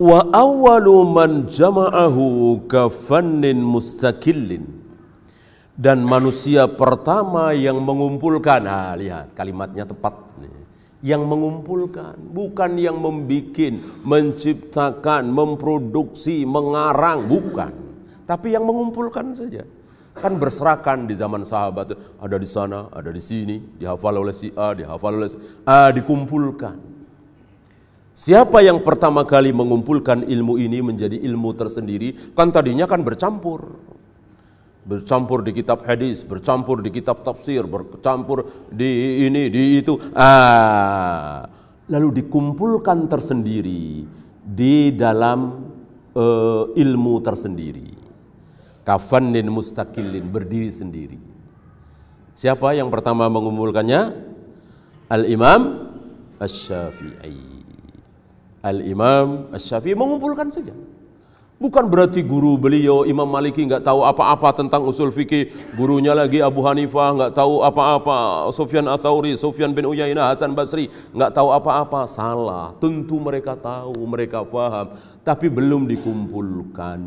Wa awwalu man jama'ahu kafannin mustaqillin. Dan manusia pertama yang mengumpulkan, nah lihat kalimatnya tepat. Yang mengumpulkan, bukan yang membikin, menciptakan, memproduksi, mengarang, bukan. Tapi yang mengumpulkan saja. Kan berserakan di zaman sahabat, ada di sana, ada di sini, dihafal oleh si A, dihafal oleh si A, dikumpulkan. Siapa yang pertama kali mengumpulkan ilmu ini menjadi ilmu tersendiri, kan tadinya kan bercampur. Bercampur di kitab hadis, bercampur di kitab tafsir, bercampur di ini, di itu. Ah, lalu dikumpulkan tersendiri di dalam uh, ilmu tersendiri. Kafanin mustaqillin, berdiri sendiri. Siapa yang pertama mengumpulkannya? Al-Imam Asy-Syafi'i. Al-Imam Asy-Syafi'i mengumpulkan saja. Bukan berarti guru beliau Imam Maliki nggak tahu apa-apa tentang usul fikih, gurunya lagi Abu Hanifah nggak tahu apa-apa, Sufyan Atsauri, Sufyan bin Uyainah, Hasan Basri nggak tahu apa-apa, salah. Tentu mereka tahu, mereka paham, tapi belum dikumpulkan.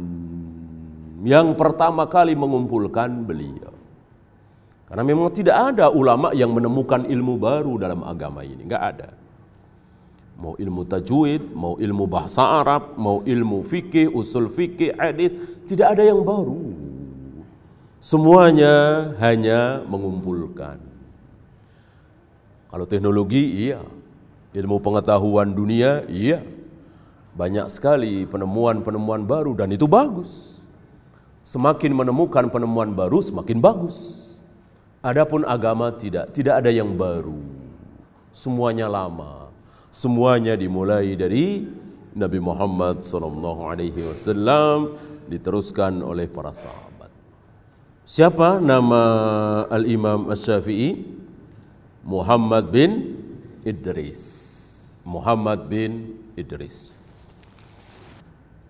Yang pertama kali mengumpulkan beliau. Karena memang tidak ada ulama yang menemukan ilmu baru dalam agama ini, nggak ada mau ilmu tajwid, mau ilmu bahasa Arab, mau ilmu fikih, usul fikih, hadis, tidak ada yang baru. Semuanya hanya mengumpulkan. Kalau teknologi, iya. Ilmu pengetahuan dunia, iya. Banyak sekali penemuan-penemuan baru dan itu bagus. Semakin menemukan penemuan baru, semakin bagus. Adapun agama tidak, tidak ada yang baru. Semuanya lama Semuanya dimulai dari Nabi Muhammad sallallahu alaihi wasallam diteruskan oleh para sahabat. Siapa nama Al-Imam Asy-Syafi'i? Muhammad bin Idris. Muhammad bin Idris.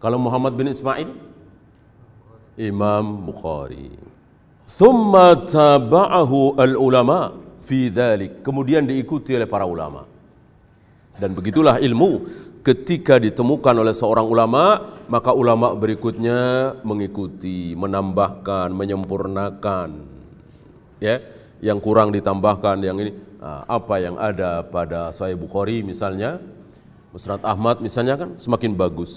Kalau Muhammad bin Ismail? Imam Bukhari. Thumma taba'ahu al-ulama fi dhalik. Kemudian diikuti oleh para ulama. Dan begitulah ilmu ketika ditemukan oleh seorang ulama, maka ulama berikutnya mengikuti, menambahkan, menyempurnakan. Ya, yang kurang ditambahkan, yang ini nah, apa yang ada pada Sahih Bukhari misalnya, Musnad Ahmad misalnya kan semakin bagus,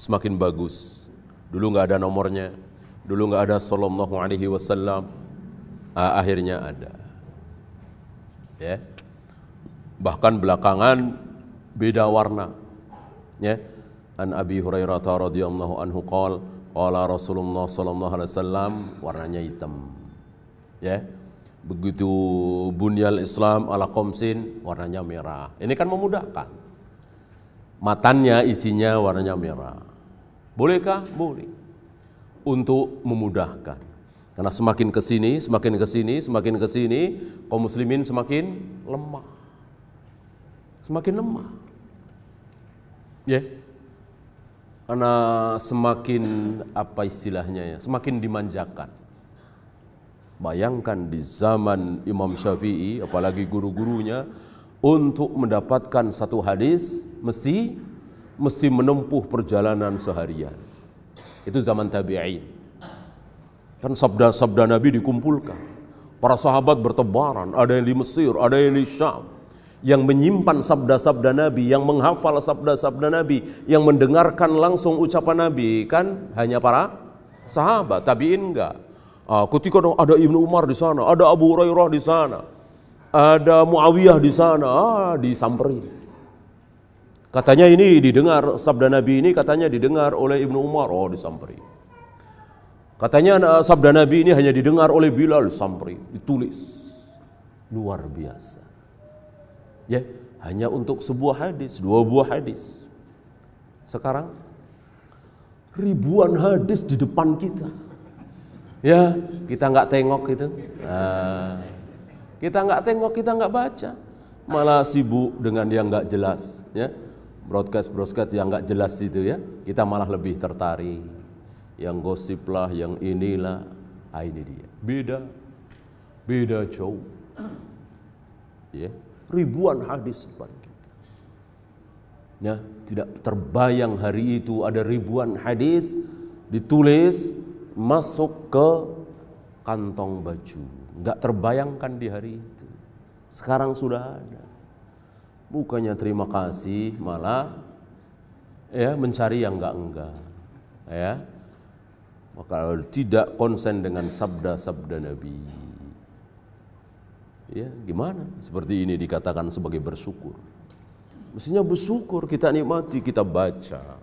semakin bagus. Dulu nggak ada nomornya, dulu nggak ada Sallallahu Alaihi Wasallam, akhirnya ada. Ya, bahkan belakangan beda warna. Ya. An Abi Hurairah radhiyallahu anhu qol qala Rasulullah sallallahu alaihi wasallam warnanya hitam. Ya. Begitu bunyal Islam ala komsin warnanya merah. Ini kan memudahkan. Matannya isinya warnanya merah. Bolehkah? Boleh. Untuk memudahkan. Karena semakin ke sini semakin ke sini semakin ke sini kaum muslimin semakin lemah semakin lemah. Ya. Yeah. Karena semakin apa istilahnya ya, semakin dimanjakan. Bayangkan di zaman Imam Syafi'i, apalagi guru-gurunya, untuk mendapatkan satu hadis mesti mesti menempuh perjalanan seharian. Itu zaman tabi'in. Kan sabda-sabda Nabi dikumpulkan. Para sahabat bertebaran, ada yang di Mesir, ada yang di Syam, yang menyimpan sabda-sabda Nabi, yang menghafal sabda-sabda Nabi, yang mendengarkan langsung ucapan Nabi, kan hanya para sahabat, tabiin enggak. Uh, ketika ada Ibnu Umar di sana, ada Abu Hurairah di sana, ada Muawiyah di sana, ah, disamperin. Katanya ini didengar sabda Nabi ini katanya didengar oleh Ibnu Umar, oh disamperin. Katanya sabda Nabi ini hanya didengar oleh Bilal, samperin, ditulis. Luar biasa ya hanya untuk sebuah hadis, dua buah hadis. Sekarang ribuan hadis di depan kita. Ya, kita nggak tengok gitu. Nah, kita nggak tengok, kita nggak baca, malah sibuk dengan yang nggak jelas. Ya, broadcast broadcast yang nggak jelas itu ya, kita malah lebih tertarik. Yang gosip lah, yang inilah, ah, ini dia. Beda, beda jauh. Ya, ribuan hadis depan kita. Ya, tidak terbayang hari itu ada ribuan hadis ditulis masuk ke kantong baju. Enggak terbayangkan di hari itu. Sekarang sudah ada. Bukannya terima kasih, malah ya mencari yang enggak-enggak. Ya. Maka tidak konsen dengan sabda-sabda Nabi. Ya, gimana? Seperti ini dikatakan sebagai bersyukur. Mestinya bersyukur kita nikmati, kita baca.